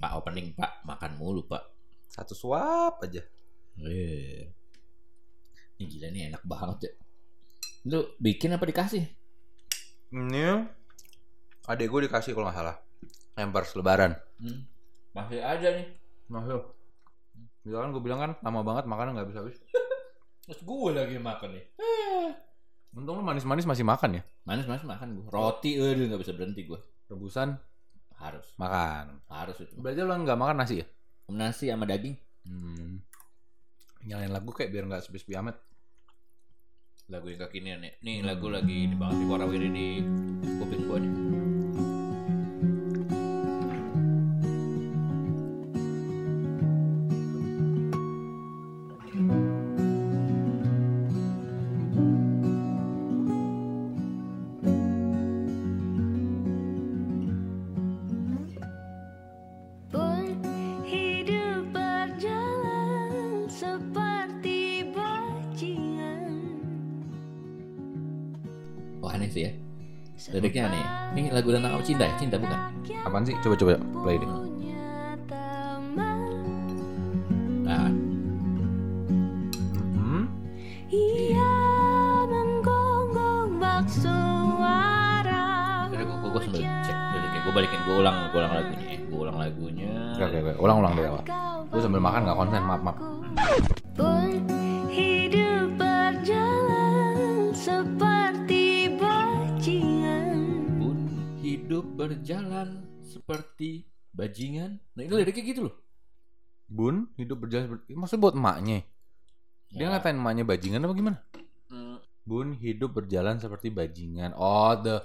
Pak opening Pak makan mulu Pak. Satu suap aja. Eh. Ini gila nih enak banget ya. Lu bikin apa dikasih? Ini adek gue dikasih kalau nggak salah. Hampers lebaran. Hmm. Masih aja nih. Masuk. Gila kan gue bilang kan lama banget makan nggak bisa habis. Terus gue lagi makan nih. Untung lu manis-manis masih makan ya. Manis manis makan gue. Roti, eh nggak bisa berhenti gue. Rebusan Harus, makan. harus itu. Berarti lu nggak makan nasi ya? Nasi sama daging. Hmm. Nyalain lagu kayak biar nggak sepi-sepi amat. Lagu yang kekinian nih. Nih lagu lagi di banget di warawiri di kuping gue nih. Liriknya aneh. Ini lagu tentang apa cinta ya? Cinta bukan? Apaan sih? Coba coba play deh. Nah, Hmm. Ia menggonggong bak suara Udah gue, gue sambil cek liriknya. Gue balikin, gue ulang, gue ulang lagunya. ya. Gue ulang lagunya. Oke oke oke. Ulang-ulang dari awal. Gue sambil makan nggak konsen. Maaf maaf. Bajingan. Nah ini liriknya gitu loh. Bun hidup berjalan seperti maksudnya buat emaknya. Dia Ya. ngatain emaknya bajingan apa gimana? Hmm, Bun hidup berjalan seperti bajingan. Oh, the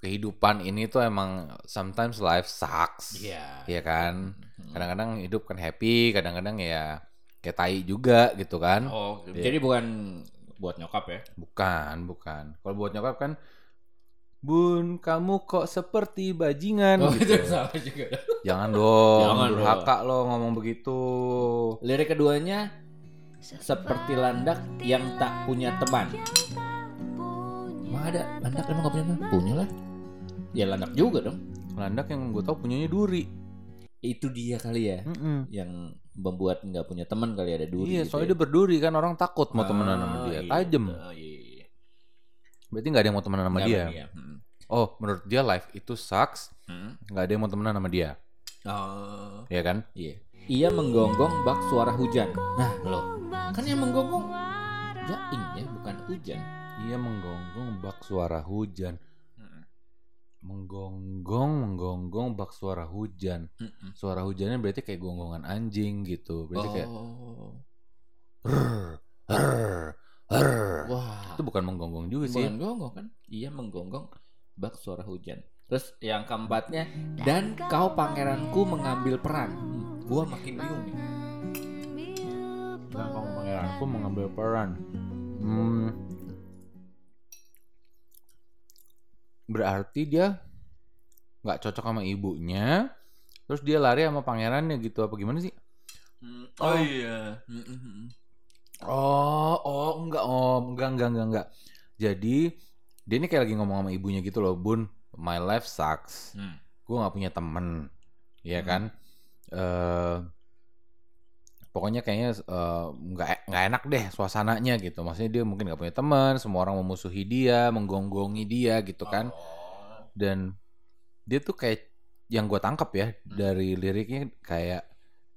kehidupan ini tuh emang sometimes life sucks. Iya. Iya kan? Hmm. Kadang-kadang hidup kan happy, kadang-kadang ya kayak tai juga gitu kan. Oh, Iya. jadi bukan buat nyokap ya? Bukan, bukan. Kalau buat nyokap kan Bun, kamu kok seperti bajingan Oh, gitu. itu salah juga. Jangan dong, Jangan durhaka lo ngomong begitu. Lirik keduanya seperti landak yang tak punya teman. Emang ada landak emang gak punya teman? Punya lah. Ya landak juga dong. Landak yang gue tau punyanya duri. Itu dia kali ya Mm-mm. yang membuat nggak punya teman kali ada duri. Iya, gitu soalnya ya. dia berduri kan orang takut mau temenan sama Ah, dia. iya. Tajem. Oh, iya, iya. Berarti nggak ada yang mau temenan sama Nggak dia. Hmm. Oh, menurut dia life itu sucks. Hmm. Nggak ada yang mau temenan sama dia. Oh, Ya kan? iya. Ia menggonggong bak suara hujan. Nah, loh. Kan yang menggonggong jaing ya, bukan hujan. Dia menggonggong bak suara hujan. Hmm. Menggonggong, menggonggong bak suara hujan. Mm-mm. Suara hujannya berarti kayak gonggongan anjing gitu. Berarti kayak Oh. rrr, rrr, rrr. Wah. Itu bukan menggonggong juga sih. Bukan gonggong kan? Iya menggonggong bak suara hujan. Terus yang keempatnya dan kau pangeranku mengambil peran. Hmm, gua makin bingung nih. Dan kamu pangeranku mengambil peran. Hmm. Berarti dia nggak cocok sama ibunya. Terus dia lari sama pangerannya gitu apa gimana sih? oh iya. Oh, oh enggak om, enggak enggak enggak enggak. Jadi dia ini kayak lagi ngomong sama ibunya gitu loh, Bun. My life sucks. Hmm. Gue nggak punya temen, ya Hmm. kan? Eh pokoknya kayaknya eh, nggak nggak enak deh suasananya gitu. Maksudnya dia mungkin nggak punya teman, semua orang memusuhi dia, menggonggongi dia gitu kan. Oh. Dan dia tuh kayak yang gue tangkap ya Hmm. dari liriknya kayak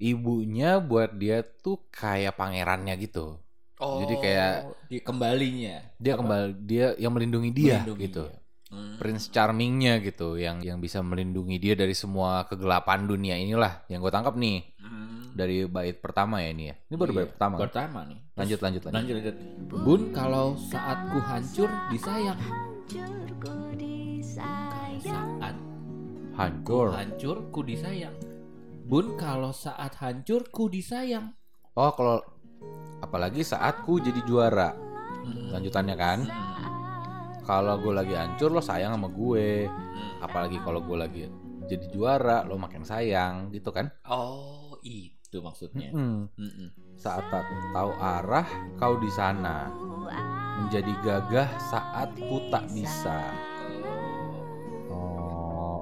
ibunya buat dia tuh kayak pangerannya gitu. Jadi kayak- di kembalinya. Dia Apa? kembali dia yang melindungi dia Melindungi gitu. dia. Hmm. Prince Charmingnya gitu yang yang bisa melindungi dia dari semua kegelapan dunia inilah yang gue tangkap nih Hmm. dari bait pertama ya ini ya. Ini baru Iya, bait pertama. Pertama nih. Lanjut lanjut lanjut. Lanjut lanjut. Bun kalau saat ku hancur disayang. Saat Hancur. hancur ku disayang. Bun kalau saat hancur ku disayang. Oh kalau apalagi saat ku jadi juara. Hmm. Lanjutannya kan. Kalau gue lagi hancur lo sayang sama gue. Hmm. Apalagi kalau gue lagi jadi juara lo makin sayang gitu kan. Oh itu maksudnya. Mm-mm. Mm-mm. Saat tak tahu arah kau di sana. Menjadi gagah saat ku tak bisa.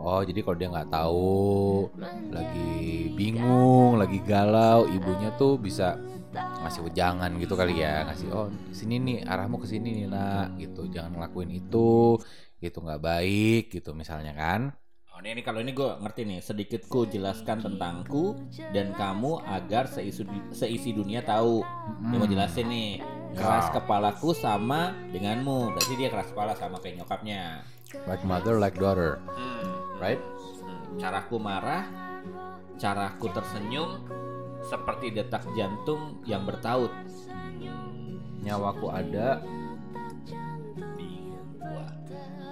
Oh, oh jadi kalau dia nggak tahu lagi bingung, lagi galau, ibunya tuh bisa ngasih wejangan gitu kali ya, ngasih oh sini nih arahmu ke sini nih nak, gitu, jangan ngelakuin itu, itu nggak baik gitu misalnya kan. Oh, ini, ini kalau ini gue ngerti nih. Sedikit ku jelaskan tentangku dan kamu agar seisi, seisi dunia tahu. Dia mau jelasin nih. Keras kepalaku sama denganmu. Berarti dia keras kepala sama kayak nyokapnya. Like mother, like daughter, right? Caraku marah, caraku tersenyum, seperti detak jantung yang bertaut. Nyawaku ada,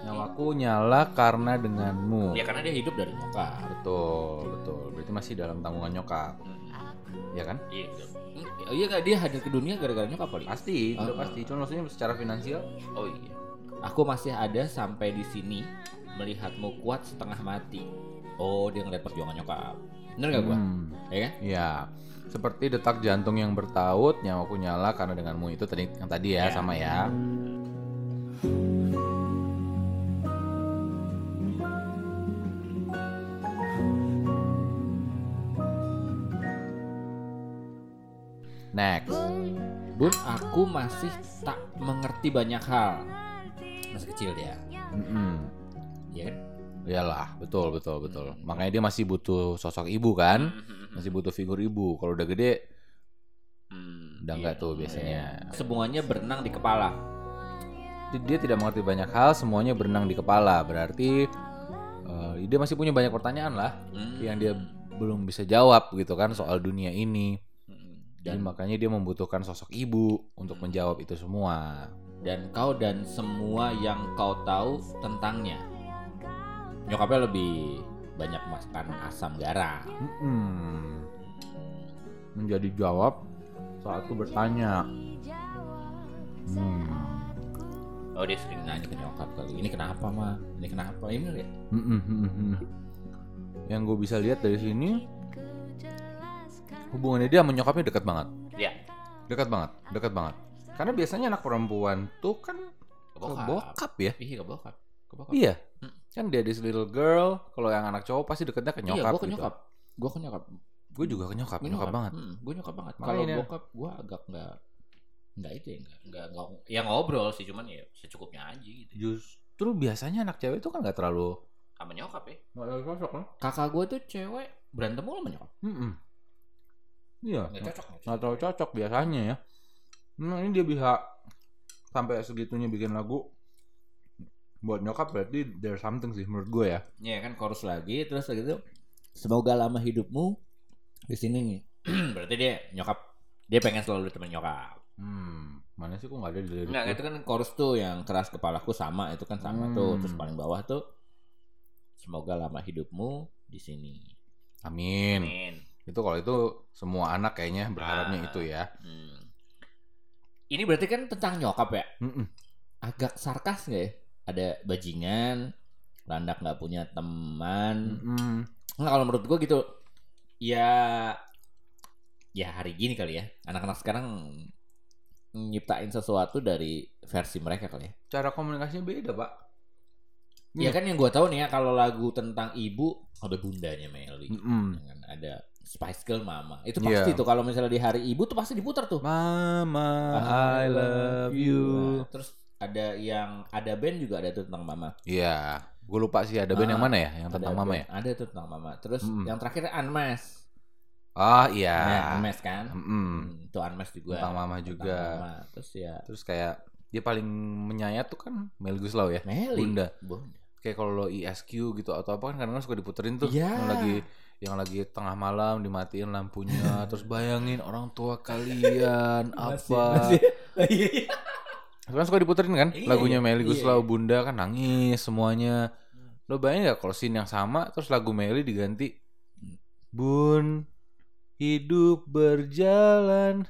nyawaku nyala karena denganmu. Ya karena dia hidup dari nyokap. Betul, betul. Berarti masih dalam tanggungan nyokap, Hmm, ya kan? Iya. Oh iya dia hadir ke dunia gara-gara nyokap kali? Pasti, udah Ah. pasti. Cuma maksudnya secara finansial, Oh iya. Aku masih ada sampai di sini melihatmu kuat setengah mati. Oh dia ngeliat perjuangan nyokap. Bener gak gua? hmm, Ya kan? ya. Seperti detak jantung yang bertaut, nyawaku nyala karena denganmu itu tadi yang tadi ya, Ya. sama ya. Next. Bun, aku masih tak mengerti banyak hal. Masih kecil dia. Mm-mm. Ya kan? Iyalah, betul betul betul. Makanya dia masih butuh sosok ibu kan? Hmm. Masih butuh figur ibu. Kalau udah gede Hmm, udah iya. enggak tuh biasanya. Semuanya berenang di kepala. Dia- Dia tidak mengerti banyak hal, semuanya berenang di kepala. Berarti eh, dia masih punya banyak pertanyaan lah Hmm. yang dia belum bisa jawab gitu kan soal dunia ini. Hmm. Jadi Dan makanya dia membutuhkan sosok ibu untuk menjawab itu semua. dan kau dan semua yang kau tahu tentangnya. Nyokapnya lebih banyak makan asam garam. Mm-mm. Menjadi jawab saat aku bertanya. Hmm. Oh dia sering nanya ke nyokap kali. Ini kenapa mah? Ini kenapa? Ini ya? Yang gue bisa lihat dari sini hubungannya dia sama nyokapnya dekat banget, Ya. dekat banget, dekat banget. Karena biasanya anak perempuan tuh kan ke Bokap. bokap ya. Iya ke bokap. Ke bokap. Iya. Hmm. Kan dia this little girl, kalau yang anak cowok pasti dekatnya ke Iya, nyokap. gue ke gitu. nyokap. Gue ke nyokap. Gue juga ke nyokap, Gua nyokap banget. Hmm, gue nyokap banget. Kalau bokap gue agak nggak nggak itu ya nggak nggak nggak ya ngobrol sih cuman ya secukupnya aja gitu Justru biasanya anak cewek itu kan nggak terlalu sama nyokap ya nggak terlalu cocok kan? kakak gue tuh cewek berantem mulu sama nyokap Mm-mm. Iya, nggak cocok nggak cocok. nggak terlalu cocok biasanya ya. Nah ini dia bisa sampai segitunya bikin lagu buat nyokap berarti there's something sih menurut gue ya. Iya kan chorus lagi terus lagi itu semoga lama hidupmu di sini nih berarti dia nyokap dia pengen selalu ditemenin nyokap Hmm, mana sih kok nggak ada di lirik gue? itu kan chorus tuh yang keras kepalaku sama itu kan sama Hmm. tuh terus paling bawah tuh semoga lama hidupmu di sini Amin. Amin. Itu kalau itu semua anak kayaknya berharapnya Ah. itu ya. Hmm. Ini berarti kan tentang nyokap ya? Mm-mm. Agak sarkas nggak ya? Ada bajingan, landak nggak punya teman. Mm-mm. Nggak kalau menurut gua gitu. Ya, ya hari gini kali ya. Anak-anak sekarang nyiptain sesuatu dari versi mereka kali ya. Cara komunikasinya beda pak. Ya kan yang gua tahu nih ya kalau lagu tentang ibu ada bundanya Meli. Mm-mm. Dengan ada Spice Girl Mama. Itu Iya. pasti tuh kalau misalnya di hari ibu tuh pasti diputar tuh. Mama, I love you. Nah, terus ada yang ada band juga ada tuh tentang mama. Iya, gue lupa sih ada band Ah, yang mana ya, yang tentang mama band- ya. Ada tuh tentang mama. Terus Mm-mm. yang terakhir Unmask. Ah iya. Nah, Unmask kan. Mm-mm. Hmm, itu Unmask juga. Tentang mama Tentang juga. mama. Terus ya Terus kayak dia paling menyayat tuh kan Mel Guslau ya. Meli. Bunda. Bunda. Kayak kalau lo ISQ gitu atau apa kan kadang-kadang suka diputerin tuh Iya. yang lagi yang lagi tengah malam dimatiin lampunya terus bayangin orang tua kalian apa Iya. Kan suka diputerin kan Iya, lagunya iya. Meli Guslau iya. Bunda kan nangis semuanya lo bayangin gak kalau scene yang sama terus lagu Meli diganti Bun hidup berjalan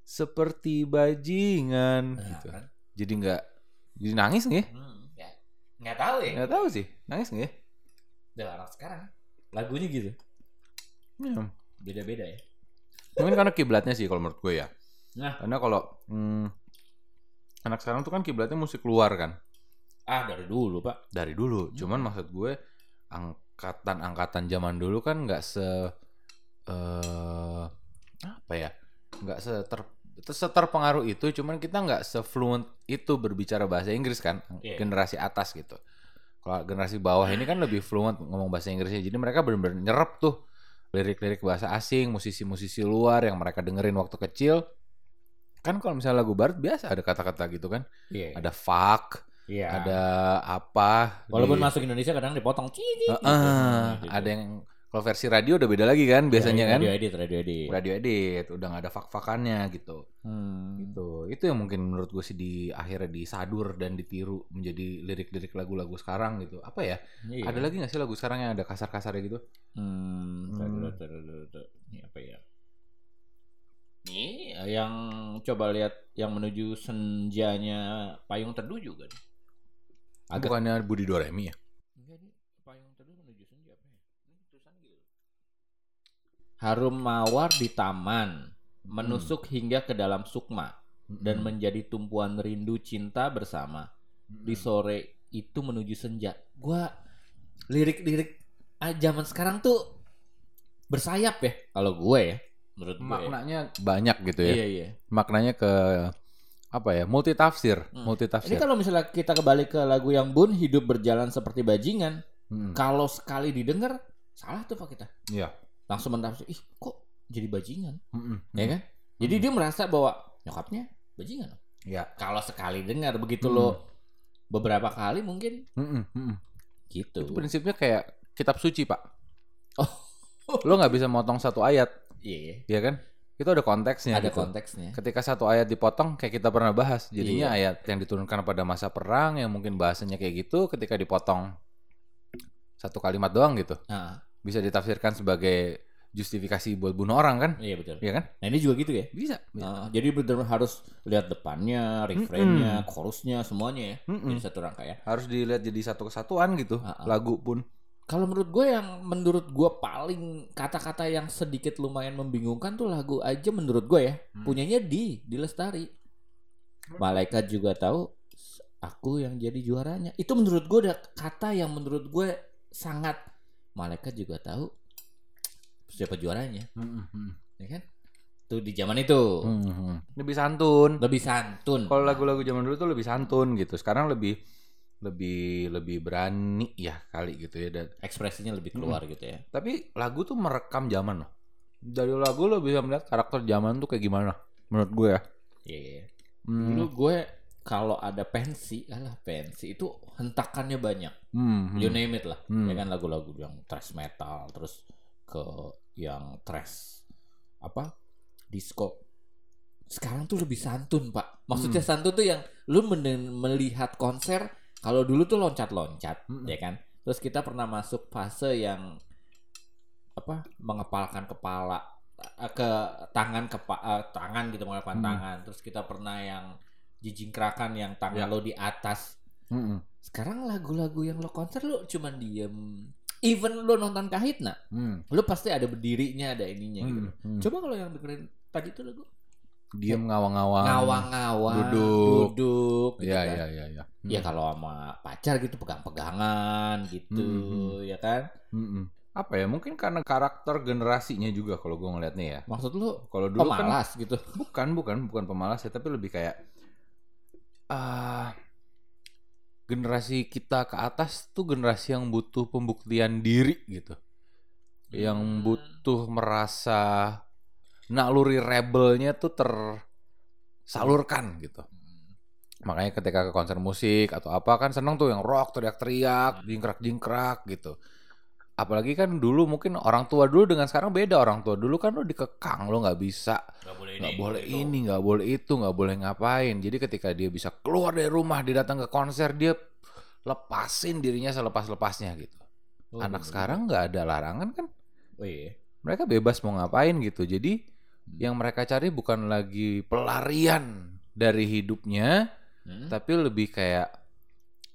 seperti bajingan Nah, gitu kan? jadi nggak jadi nangis nggak Hmm, ya. Nggak tahu ya. nggak tahu sih nangis nggak Udah anak sekarang lagunya gitu. Ya, Beda-beda ya. mungkin karena kiblatnya sih kalau menurut gue ya Nah. karena kalau hmm, anak sekarang tuh kan kiblatnya musik luar kan? Ah, dari dulu, Pak. dari dulu. Hmm. cuman maksud gue angkatan angkatan zaman dulu kan nggak se eh apa ya? Nggak seter seterpengaruh itu cuman kita nggak sefluent itu berbicara bahasa Inggris kan? Iya. generasi atas gitu. Kalau generasi bawah ini kan lebih fluent ngomong bahasa Inggrisnya. Jadi mereka benar-benar nyerap tuh lirik-lirik bahasa asing musisi-musisi luar yang mereka dengerin waktu kecil kan kalau misalnya lagu barat biasa ada kata-kata gitu kan Iya. ada fuck Iya. ada apa Walaupun di- masuk Indonesia kadang dipotong. Heeh, gitu. ada yang kalau versi radio udah beda lagi kan biasanya Iya, kan Radio edit, radio edit. radio edit udah nggak ada fak-fakannya gitu Hmm. gitu itu yang mungkin menurut gue sih di akhirnya disadur dan ditiru menjadi lirik-lirik lagu-lagu sekarang gitu apa ya Iya. ada lagi nggak sih lagu sekarang yang ada kasar-kasarnya gitu Hmm, apa ya? Ini yang coba lihat yang menuju senjanya Payung Teduh juga nih. Agak bukannya Budi Doremi ya Enggak nih, Payung Teduh menuju senja apa ya? Ini tulisan gitu. Harum mawar di taman, menusuk hingga ke dalam sukma dan Hmm. menjadi tumpuan rindu cinta bersama. Di sore itu menuju senja. Gua lirik-lirik ah, zaman sekarang tuh bersayap ya kalau gue ya menurut gue. ya. maknanya banyak gitu ya Iya iya. maknanya ke apa ya multi tafsir Hmm. multi Ini tafsir kalau misalnya kita kembali ke lagu yang Bun hidup berjalan seperti bajingan, Hmm. kalau sekali didengar salah tuh pak kita. Iya. Langsung mentafsir, ih kok jadi bajingan, Mm-mm. ya kan? Jadi dia merasa bahwa nyokapnya bajingan. ya Kalau sekali dengar begitu Hmm. lo beberapa kali mungkin Mm-mm, mm-mm. gitu. itu prinsipnya kayak kitab suci pak Oh. lo nggak bisa motong satu ayat Iya, ya kan itu ada konteksnya ada gitu. konteksnya. ketika satu ayat dipotong kayak kita pernah bahas jadinya Iya. ayat yang diturunkan pada masa perang yang mungkin bahasanya kayak gitu ketika dipotong satu kalimat doang gitu Nah, bisa ditafsirkan sebagai justifikasi buat bunuh orang kan iya betul. ya kan Nah ini juga gitu ya. bisa, Nah, jadi benar harus lihat depannya, refrainnya, chorusnya, semuanya ya. Mm-mm. Jadi satu rangkaian. harus dilihat jadi satu kesatuan gitu Ah, ah. lagu pun Kalau menurut gue yang menurut gue paling kata-kata yang sedikit lumayan membingungkan tuh lagu aja menurut gue ya. Hmm. Punyanya di, di Lestari. Malaikat juga tahu aku yang jadi juaranya. Itu menurut gue udah kata yang menurut gue sangat malaikat juga tahu siapa juaranya, Mm-mm. ya kan? Tuh di zaman itu Mm-mm. lebih santun lebih santun. kalau lagu-lagu zaman dulu tuh lebih santun gitu sekarang lebih lebih lebih berani ya kali gitu ya dan ekspresinya lebih keluar gitu ya. tapi lagu tuh merekam zaman loh dari lagu lo bisa melihat karakter zaman tuh kayak gimana menurut gue ya Iya. iya. Hmm, Dulu gue kalau ada pensi, alah pensi itu hentakannya banyak. hmm, hmm. You name it lah. Hmm. Ya kan lagu-lagu yang thrash metal terus ke yang thrash apa? disco. Sekarang tuh lebih santun, Pak. Maksudnya Hmm. santun tuh yang lu melihat konser kalau dulu tuh loncat-loncat, Hmm. ya kan? Terus kita pernah masuk fase yang apa? mengepalkan kepala eh, ke tangan ke tangan gitu mengepalkan Hmm. tangan. Terus kita pernah yang jijingkrakan yang tangan Ya. lo di atas. Mm-mm. Sekarang lagu-lagu yang lo konser lo cuman diem. Even lo nonton kahitna, Hmm. lo pasti ada berdirinya, ada ininya gitu. Hmm. Hmm. Coba kalau yang dengerin tadi tuh lagu diem ngawang-ngawang ngawang-ngawang, duduk. duduk, gitu ya kan. ya ya ya Ya kalau sama pacar gitu pegang-pegangan gitu, Hmm. ya kan? Mm-mm. apa ya mungkin karena karakter generasinya juga kalau gue ngeliatnya ya Maksud lo kalau dulu kan pemalas gitu. bukan bukan bukan pemalas ya tapi lebih kayak ah generasi kita ke atas tuh generasi yang butuh pembuktian diri gitu yang Hmm. butuh merasa naluri rebelnya tuh tersalurkan gitu. Makanya ketika ke konser musik atau apa kan seneng tuh yang rock teriak-teriak jingkrak-jingkrak gitu. Apalagi kan dulu mungkin orang tua dulu dengan sekarang beda orang tua. Dulu kan lo dikekang lo nggak bisa. Gak boleh nggak boleh ini nggak boleh itu nggak boleh ngapain. Jadi ketika dia bisa keluar dari rumah dia datang ke konser dia lepasin dirinya selepas lepasnya gitu. Oh, anak bener. sekarang nggak ada larangan kan? Oh iya. mereka bebas mau ngapain gitu. Jadi yang mereka cari bukan lagi pelarian dari hidupnya Hmm? tapi lebih kayak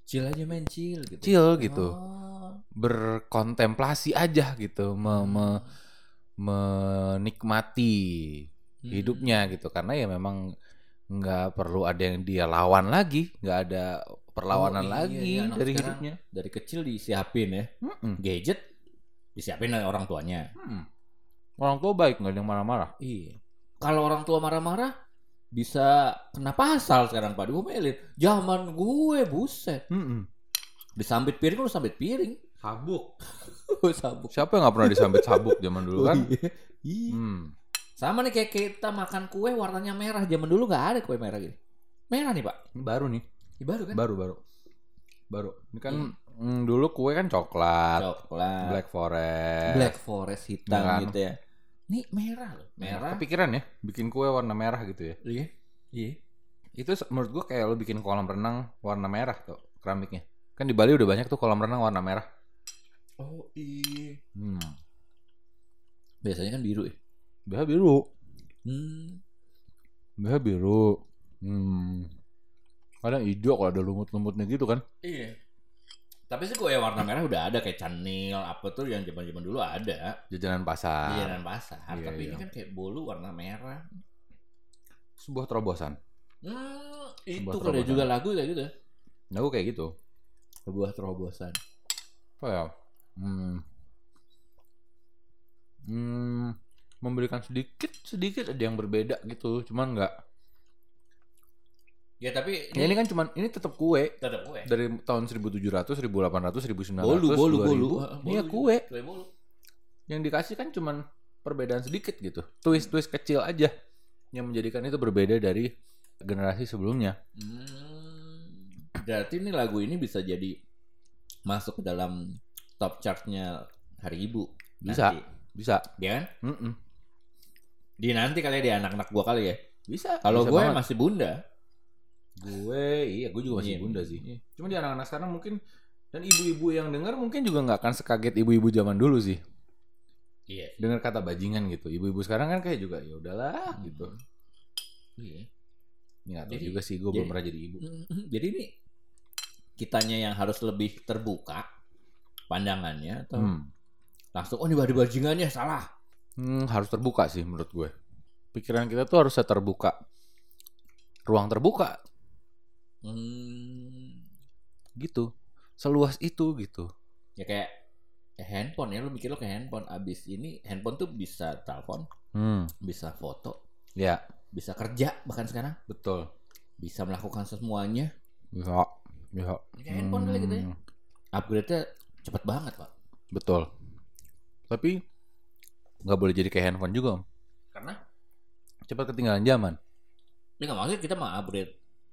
Chill aja main chill gitu. chill gitu Oh. berkontemplasi aja gitu me- me- menikmati Hmm. hidupnya gitu karena ya memang nggak perlu ada yang dia lawan lagi nggak ada perlawanan Oh, iya, lagi iya, anak dari hidupnya Dari kecil disiapin ya. Mm-mm. Gadget disiapin oleh orang tuanya. Mm-mm. Orang tua baik nggak ada yang marah-marah. Iya. Kalau orang tua marah-marah bisa kena pasal sekarang Pak diomelin. Zaman gue buset. Mm-mm. Disambit piring lu sambit piring. Sabuk. Sabuk. Siapa yang nggak pernah disambit sabuk zaman dulu kan? Iya. Iya. Hmm. Sama nih kayak kita makan kue warnanya merah. Zaman dulu nggak ada kue merah gini. Merah nih Pak. Ini baru nih. Ini baru kan? Baru baru. Baru. Ini kan mm, dulu kue kan coklat, Coklat. Black Forest. Black Forest hitam Iya kan? gitu ya. Ini merah loh. Merah. Kepikiran ya bikin kue warna merah gitu ya. Iya. Iya. Itu menurut gua kayak lo bikin kolam renang warna merah tuh keramiknya. Kan di Bali udah banyak tuh kolam renang warna merah. Oh iya. Hmm. Biasanya kan biru ya. BH biru. Hmm. BH biru. Hmm. Kadang hijau kalau ada lumut-lumutnya gitu kan. Iya. Tapi sih kue warna merah udah ada kayak canil apa tuh yang zaman-zaman dulu ada Jajanan pasar. jalan pasar. Iya, Tapi ini iya. kan kayak bolu warna merah. Sebuah terobosan. Hmm, itu Sebuah kalau terobosan. juga lagu kayak gitu. Nah, gua kayak gitu. Sebuah terobosan. Apa ya? Hmm. Hmm, memberikan sedikit sedikit ada yang berbeda gitu, cuman nggak. Ya tapi Ya ini kan cuman ini tetap kue tetap kue. dari tahun 1700, 1800, 1900, Bolu, bolu, 2000. bolu. Iya kue. Kue bolu. Yang dikasih kan cuman perbedaan sedikit gitu, twist-twist kecil aja yang menjadikan itu berbeda dari generasi sebelumnya. Hmm, berarti ini lagu ini bisa jadi masuk ke dalam top chartnya Hari Ibu. Bisa. Nanti. Bisa. Dia kan? Mm-mm. Di nanti kali ya, di anak-anak gua kali ya. Bisa. Kalau gue masih bunda. Gue, iya, gue juga masih Iya. bunda sih. Iya. Cuma di anak-anak sekarang mungkin dan ibu-ibu yang dengar mungkin juga nggak akan sekaget ibu-ibu zaman dulu sih. Iya. Dengar kata bajingan gitu. Ibu-ibu sekarang kan kayak juga ya udahlah gitu. Iya. Ini nggak tahu Jadi- juga sih gue belum pernah jadi ibu. Jadi ini kitanya yang harus lebih terbuka pandangannya atau Hmm. langsung oh ini bajingannya salah. Hmm, harus terbuka sih menurut gue. Pikiran kita tuh harus terbuka. Ruang terbuka Hmm, gitu. Seluas itu gitu. ya kayak ya handphone ya lu mikir lo kayak handphone abis ini handphone tuh bisa telepon, Hmm, bisa foto, ya bisa kerja bahkan sekarang betul. bisa melakukan semuanya. Bisa. Bisa. Ini kayak handphone kali gitu ya. Hmm, Upgrade-nya cepet banget pak. Betul. Tapi nggak boleh jadi kayak handphone juga om. Karena Cepat ketinggalan zaman. ini nggak maksud kita mau upgrade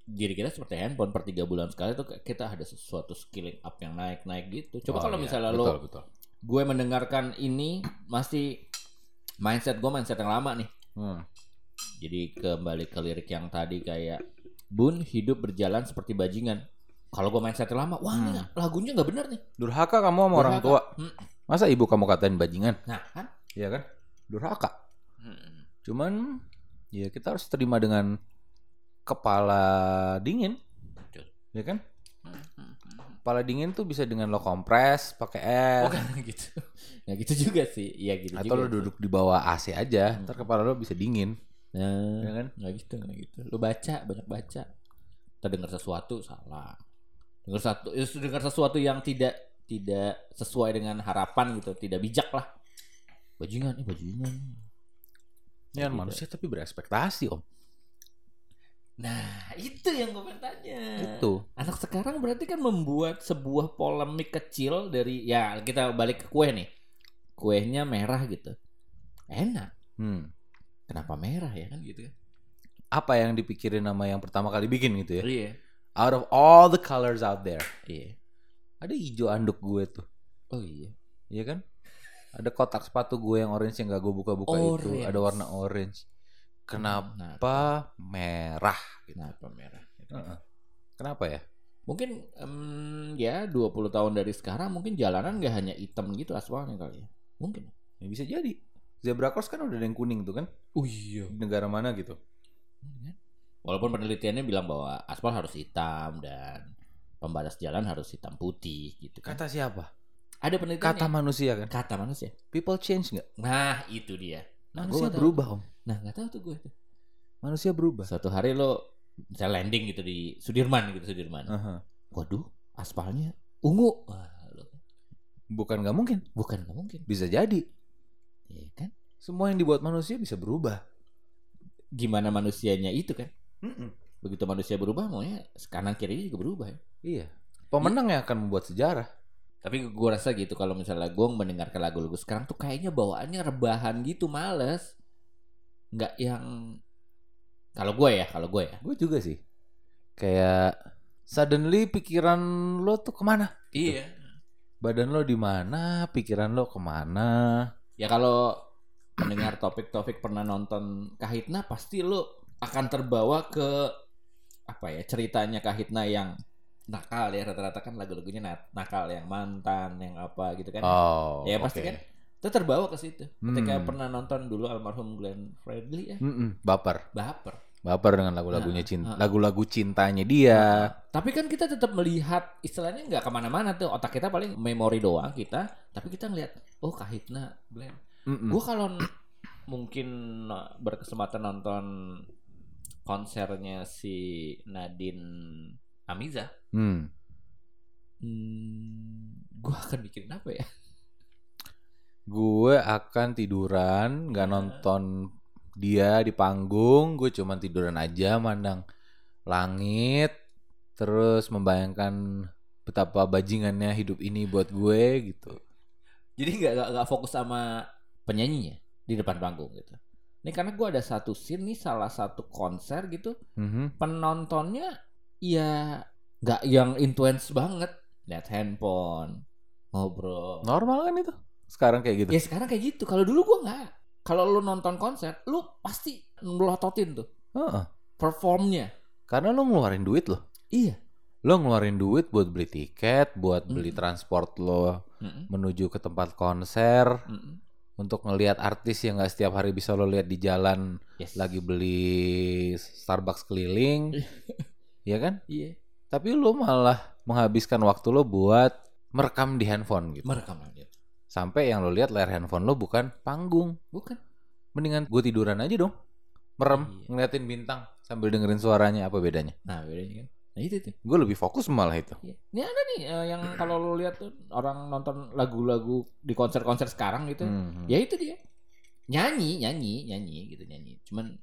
diri kita seperti handphone per tiga bulan sekali tuh kayak kita ada sesuatu skilling up yang naik naik gitu. Coba Oh, kalau iya. misalnya betul, lo betul. gue mendengarkan ini masih mindset gue mindset yang lama nih. Hmm. Jadi kembali ke lirik yang tadi kayak Bun hidup berjalan seperti bajingan. Kalau gue mindset yang lama, wah ini Hmm. lagunya nggak bener nih. Durhaka kamu sama orang tua. Hmm. Masa ibu kamu katain bajingan? Nah kan? Iya kan? Durhaka. Hmm. Cuman ya kita harus terima dengan kepala dingin, Betul. ya kan? Hmm, hmm, hmm. Kepala dingin tuh bisa dengan lo kompres pakai es Oh kan gitu. Nggak gitu juga sih. Iya gitu atau juga lo duduk di bawah AC aja, Hmm. ntar kepala lo bisa dingin, Nah, ya kan? nggak gitu nggak gitu lu baca banyak baca kita dengar sesuatu salah dengar satu ya, dengar sesuatu yang tidak tidak sesuai dengan harapan gitu tidak bijak lah bajingan eh bajingan Tidak. manusia tapi berekspektasi om. Nah itu yang gue pengen tanya. Itu. anak sekarang berarti kan membuat sebuah polemik kecil dari ya kita balik ke kue nih. Kuenya merah gitu. Enak. Hmm. kenapa merah ya kan gitu kan? Apa yang dipikirin nama yang pertama kali bikin gitu ya? iya. Out of all the colors out there, iya. Ada hijau anduk gue tuh, oh iya. Iya kan? Ada kotak sepatu gue yang orange yang gak gue buka-buka itu, ada warna orange. Kenapa merah? kenapa merah Heeh. Kenapa ya? Mungkin em, ya 20 tahun dari sekarang mungkin jalanan nggak hanya hitam gitu aspalnya kali ya. Mungkin. Ya bisa jadi. Zebra cross kan udah ada yang kuning tuh kan? Oh iya. Negara mana gitu? Walaupun penelitiannya bilang bahwa aspal harus hitam dan pembatas jalan harus hitam putih gitu kan. Kata siapa? Ada penelitian Kata manusia kan? kata manusia. People change nggak? Nah, itu dia. Nah, Manusia berubah om. Nah, nggak tahu tuh gue tuh. Manusia berubah. Suatu hari lo misalnya landing gitu di Sudirman gitu Sudirman. Aha. Waduh, aspalnya ungu. Wah, lo- Bukan nggak mungkin. bukan nggak mungkin. Bisa jadi. Iya kan? Semua yang dibuat manusia bisa berubah. Gimana manusianya itu kan? Mm-mm. Begitu manusia berubah, maunya kanan kiri juga berubah ya. Iya. Pemenang yang akan membuat sejarah. Tapi gue rasa gitu kalau misalnya gue mendengarkan lagu-lagu sekarang tuh kayaknya bawaannya rebahan gitu, males. Nggak yang kalau gue ya, kalau gue ya. Gue juga sih. Kayak suddenly pikiran lo tuh ke mana? Iya. Badan lo di mana? Pikiran lo ke mana? Ya kalau mendengar topik-topik pernah nonton Kahitna pasti lo akan terbawa ke apa ya ceritanya Kahitna yang nakal ya rata-rata kan lagu-lagunya na- nakal yang mantan yang apa gitu kan Oh, ya pasti oke. kan itu terbawa ke situ ketika Hmm. pernah nonton dulu almarhum Glenn Fredly ya Mm-mm, baper. baper Baper dengan lagu-lagunya Nah, cinta, ah. lagu-lagu cintanya dia. tapi kan kita tetap melihat istilahnya nggak ke mana-mana tuh otak kita paling memori doang kita tapi kita ngeliat oh Kahitna Glenn Mm-mm. Gue kalau mungkin berkesempatan nonton konsernya si Nadine Amiza, Hmm. hmm, gue akan mikirin apa ya? Gue akan tiduran, nggak nonton dia di panggung. Gue cuman tiduran aja, mandang langit, terus membayangkan betapa bajingannya hidup ini buat gue gitu. Jadi nggak nggak fokus sama penyanyinya di depan panggung gitu. Ini karena gue ada satu scene nih salah satu konser gitu Mhm. penontonnya ya nggak yang intense banget lihat handphone ngobrol Normal kan itu? Sekarang kayak gitu. Ya sekarang kayak gitu. Kalau dulu gua nggak. Kalau lu nonton konser, lu pasti melototin tuh Heeh. performnya. Karena lo ngeluarin duit lo. Iya. Lo ngeluarin duit buat beli tiket, buat beli Mm. transport lo Mm-mm, menuju ke tempat konser, mm-mm. untuk ngelihat artis yang nggak setiap hari bisa lo lihat di jalan Yes. lagi beli Starbucks keliling, ya kan? Iya. Tapi lo malah menghabiskan waktu lo buat merekam di handphone gitu. Merekam aja. Sampai yang lo lihat layar handphone lo bukan panggung. Bukan. Mendingan gue tiduran aja dong. Merem, Iya. ngeliatin bintang sambil dengerin suaranya apa bedanya? Nah bedanya kan. Nah itu tuh. Gue lebih fokus malah itu. Iya. Ini ada nih eh, yang kalau lu lihat tuh orang nonton lagu-lagu di konser-konser sekarang gitu. Hmm. Ya itu dia. Nyanyi, nyanyi, nyanyi gitu nyanyi. Cuman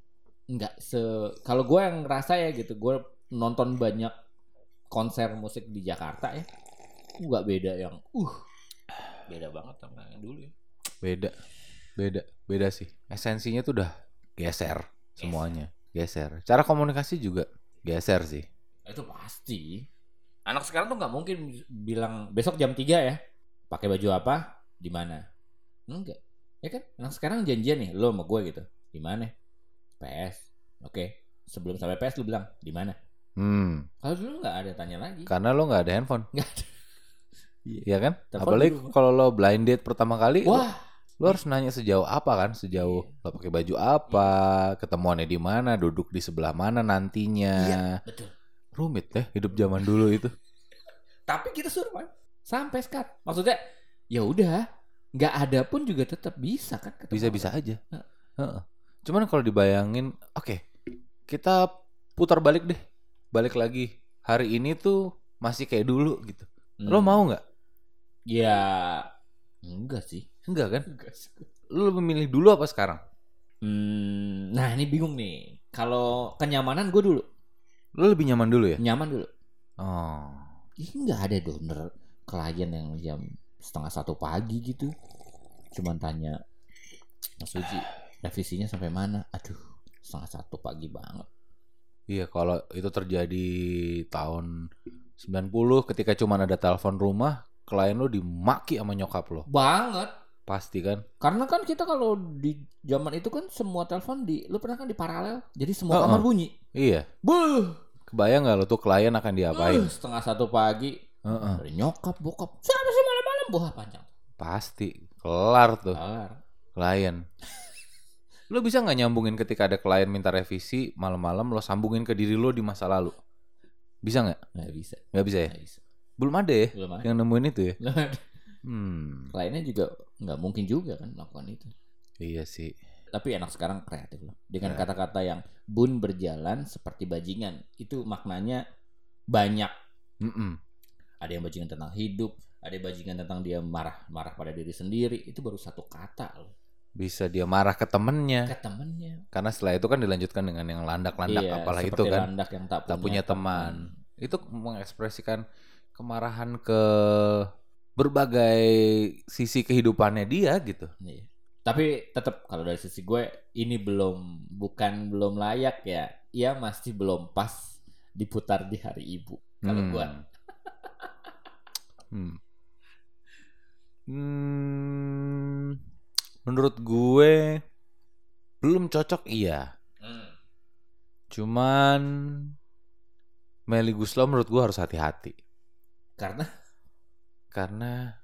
nggak se kalau gue yang ngerasa ya gitu, gue nonton banyak konser musik di Jakarta ya. Nggak beda yang uh beda banget sama yang dulu ya. Beda, beda, beda sih. Esensinya tuh udah geser semuanya, geser. Cara komunikasi juga geser sih. Itu pasti. Anak sekarang tuh nggak mungkin bilang besok jam 3 ya. Pakai baju apa? Di mana? Enggak. Ya kan? Anak sekarang janjian nih, lo sama gue gitu. Di mana? PS. Oke. Sebelum sampai PS lu bilang di mana? Hmm, Kalau dulu nggak ada tanya lagi. karena lo nggak ada handphone, Nggak ada. Ya kan? Telepon Apalagi dulu. kalau lo blind date pertama kali, lo, Wah, lo harus nanya sejauh apa kan? Sejauh lo pakai baju apa, ketemuannya di mana, duduk di sebelah mana nantinya. Iya. betul. Rumit ya hidup zaman dulu itu. Tapi kita survive sampai sekarang. Maksudnya ya udah, nggak ada pun juga tetap bisa kan ketemu Bisa-bisa aja. Heeh. Cuman kalau dibayangin, oke, kita putar balik deh, balik lagi. Hari ini tuh masih kayak dulu gitu. Hmm. Lo mau nggak? Ya enggak sih. Enggak kan? Enggak sih. Lo lebih milih dulu apa sekarang? Hmm, nah ini bingung nih. Kalau kenyamanan gue dulu, Lo lebih nyaman dulu ya? nyaman dulu. Oh. Ini nggak ada donor klien yang jam setengah satu pagi gitu. Cuman tanya, Mas Uji, revisinya sampai mana? Aduh, setengah satu pagi banget. Iya, kalau itu terjadi tahun 90 ketika cuman ada telepon rumah, klien lo dimaki sama nyokap lo. Banget. Pasti kan? Karena kan kita kalau di zaman itu kan semua telepon di, lu pernah kan di paralel, jadi semua Heeh. kamar bunyi. Iya. Buh, Kebayang nggak lo tuh klien akan diapain? uh, setengah satu pagi, Heeh. dari nyokap, bokap, siapa sih malam-malam? Wah panjang. Pasti kelar tuh Kelar. klien. Lo bisa nggak nyambungin ketika ada klien minta revisi malam-malam lo sambungin ke diri lo di masa lalu? Bisa nggak? Nggak bisa, Nggak bisa ya? nggak bisa. Belum ada ya Belum ada. yang nemuin itu ya? Belum ada. Hmm, Kliennya juga nggak mungkin juga kan melakukan itu. iya sih. Tapi anak sekarang kreatif loh. Dengan Ya. kata-kata yang bun berjalan seperti bajingan. Itu maknanya banyak. Mm-mm. Ada yang bajingan tentang hidup, ada yang bajingan tentang dia marah-marah pada diri sendiri. Itu baru satu kata loh. bisa dia marah ke temennya ke temennya. karena setelah itu kan dilanjutkan dengan yang landak-landak Iya, apalah itu kan landak yang tak, tak punya teman itu mengekspresikan kemarahan ke berbagai sisi kehidupannya dia gitu Iya. Tapi tetap kalau dari sisi gue ini belum bukan belum layak ya. Ia masih belum pas diputar di hari ibu. Kalau Hmm. gue Hmm. Hmm, menurut gue belum cocok iya. Cuman Meli Guslau menurut gue harus hati-hati karena karena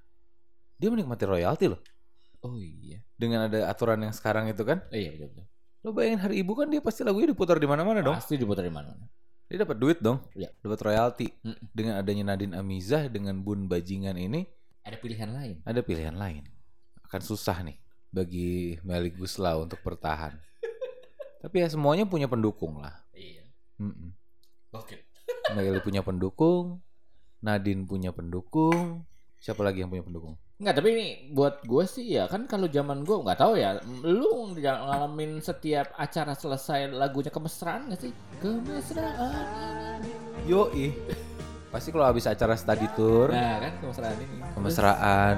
dia menikmati royalti loh. oh iya. Dengan ada aturan yang sekarang itu kan, Oh, iya betul betul. lo bayangin hari ibu kan dia pasti lagunya diputar di mana-mana dong. Pasti diputar di mana? Dia dapat duit dong, Iya. dapat royalti. Mm-mm. Dengan adanya Nadine Amizah dengan Bun Bajingan ini Ada pilihan lain. ada pilihan lain. Akan susah nih bagi Meli Guslau untuk bertahan. Tapi ya semuanya punya pendukung lah. Iya. Mm-mm. Oke. Meli punya pendukung, Nadine punya pendukung, siapa lagi yang punya pendukung? Enggak, tapi ini buat gue sih ya kan kalau zaman gue nggak tahu ya, lu ngalamin setiap acara selesai lagunya kemesraan gak sih? Kemesraan ini. Yoi. Pasti kalau habis acara study tour, Nah kan kemesraan ini. kemesraan,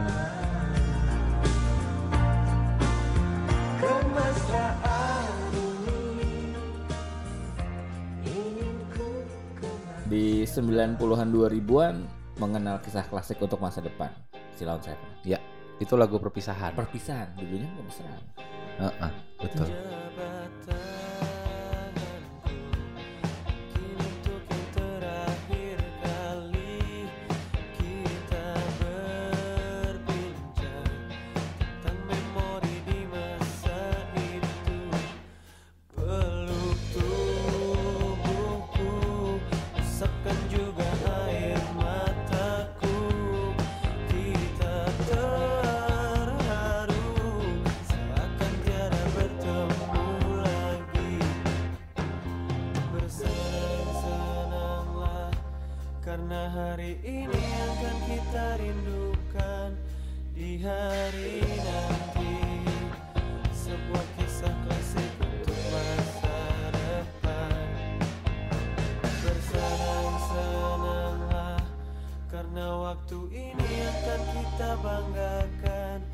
90-an 2000-an mengenal kisah klasik untuk masa depan. Silon Seven. ya itu lagu perpisahan. Perpisahan dulunya kemesraan. Heeh, betul. Karena hari ini akan kita rindukan Di hari nanti. Sebuah kisah klasik untuk masa depan. Bersenang-senanglah Karena waktu ini akan kita banggakan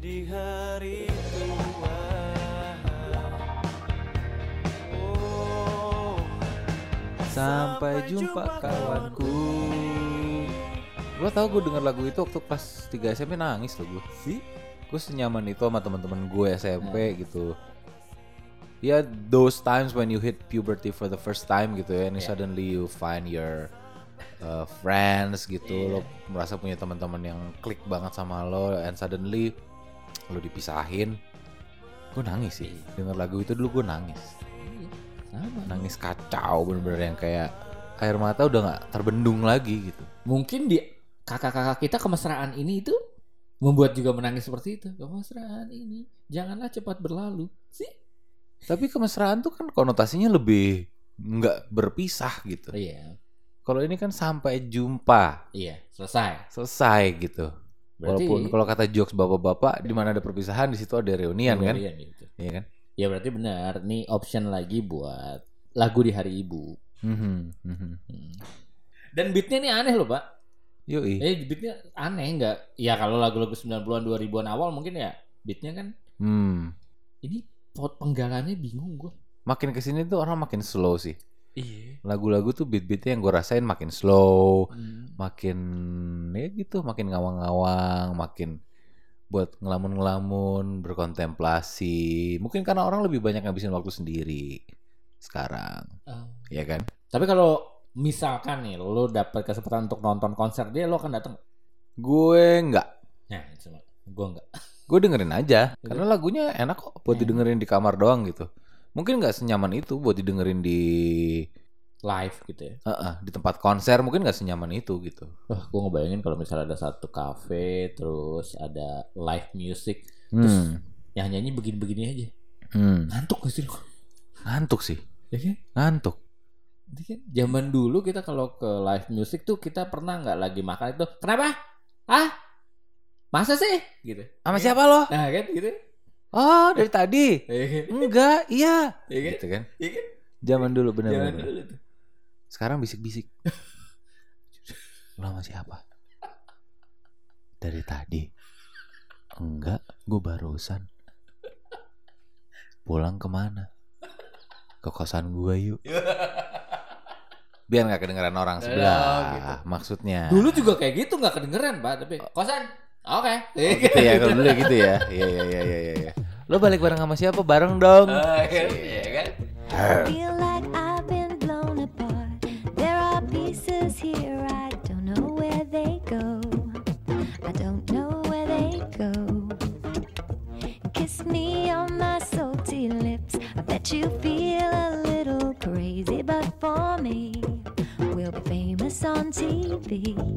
Di hari tua Sampai jumpa kawanku. Lo tau gue denger lagu itu waktu kelas 3 SMP nangis loh gue. Sih? Gue senyaman itu sama teman-teman gue SMP gitu. Ya those times when you hit puberty for the first time gitu ya, and Yeah. suddenly you find your uh, friends gitu, lo merasa punya teman-teman yang klik banget sama lo, and suddenly lo dipisahin. Gue nangis sih, denger lagu itu dulu gue nangis, Iya. Sama. nangis kacau bener-bener yang kayak air mata udah nggak terbendung lagi gitu. Mungkin di kakak-kakak kita kemesraan ini itu membuat juga menangis seperti itu. Kemesraan ini janganlah cepat berlalu. Sih? Tapi kemesraan tuh kan konotasinya lebih nggak berpisah gitu. Iya. Kalau ini kan sampai jumpa, Iya, selesai. selesai gitu. Berarti Walaupun kalau kata jokes bapak-bapak di mana ada perpisahan di situ ada reunian kan? Reunian gitu. Iya kan? Ya berarti benar. Nih option lagi buat lagu di hari ibu. Mhm, mhm. Hmm. Dan beatnya nih aneh loh pak. Yoi. Eh beatnya aneh nggak? Ya kalau lagu-lagu 90-an 2000-an awal mungkin ya beatnya kan Hmm. ini pot penggalannya bingung gue. Makin ke sini tuh orang makin slow sih. Iya. Lagu-lagu tuh beat-beatnya yang gue rasain makin slow, Hmm. makin ya gitu, makin ngawang-ngawang, makin buat ngelamun-ngelamun, berkontemplasi. Mungkin karena orang lebih banyak ngabisin waktu sendiri sekarang, Oh. ya kan? Tapi kalau misalkan nih lo dapet kesempatan untuk nonton konser dia lo akan datang. Gue nggak, Nah, cuma gue enggak. gue dengerin aja, karena lagunya enak kok buat Hmm. didengerin di kamar doang gitu. Mungkin nggak senyaman itu buat didengerin di Live gitu ya. eh, eh, di tempat konser, mungkin nggak senyaman itu gitu. Wah, gue ngebayangin kalau misalnya ada satu cafe, terus ada live music, terus Hmm, yang nyanyi begini-begini aja. hmm. Ngantuk gak sih ngantuk sih, Ya kan? ngantuk. Kan zaman dulu kita kalau ke live music tuh kita pernah nggak lagi makan itu kenapa ah masa sih gitu Sama siapa lo? nah kan gitu Oh dari tadi? Iya kan? Enggak, iya. Iya kan? Gitu kan? Iya kan? Zaman dulu benar-benar. dulu tuh. Sekarang bisik-bisik. Lo sama siapa? Dari tadi. Enggak, gue barusan. Pulang ke mana? Ke kosan gue yuk. Biar nggak kedengeran orang sebelah. Oh, gitu. Maksudnya. Dulu juga kayak gitu nggak kedengeran pak, tapi kosan. Oke. Oh, gitu ya, kalau dulu gitu ya. Iya, iya, iya, iya, iya. Lo balik bareng sama siapa? Bareng dong. Iya kan? Feel little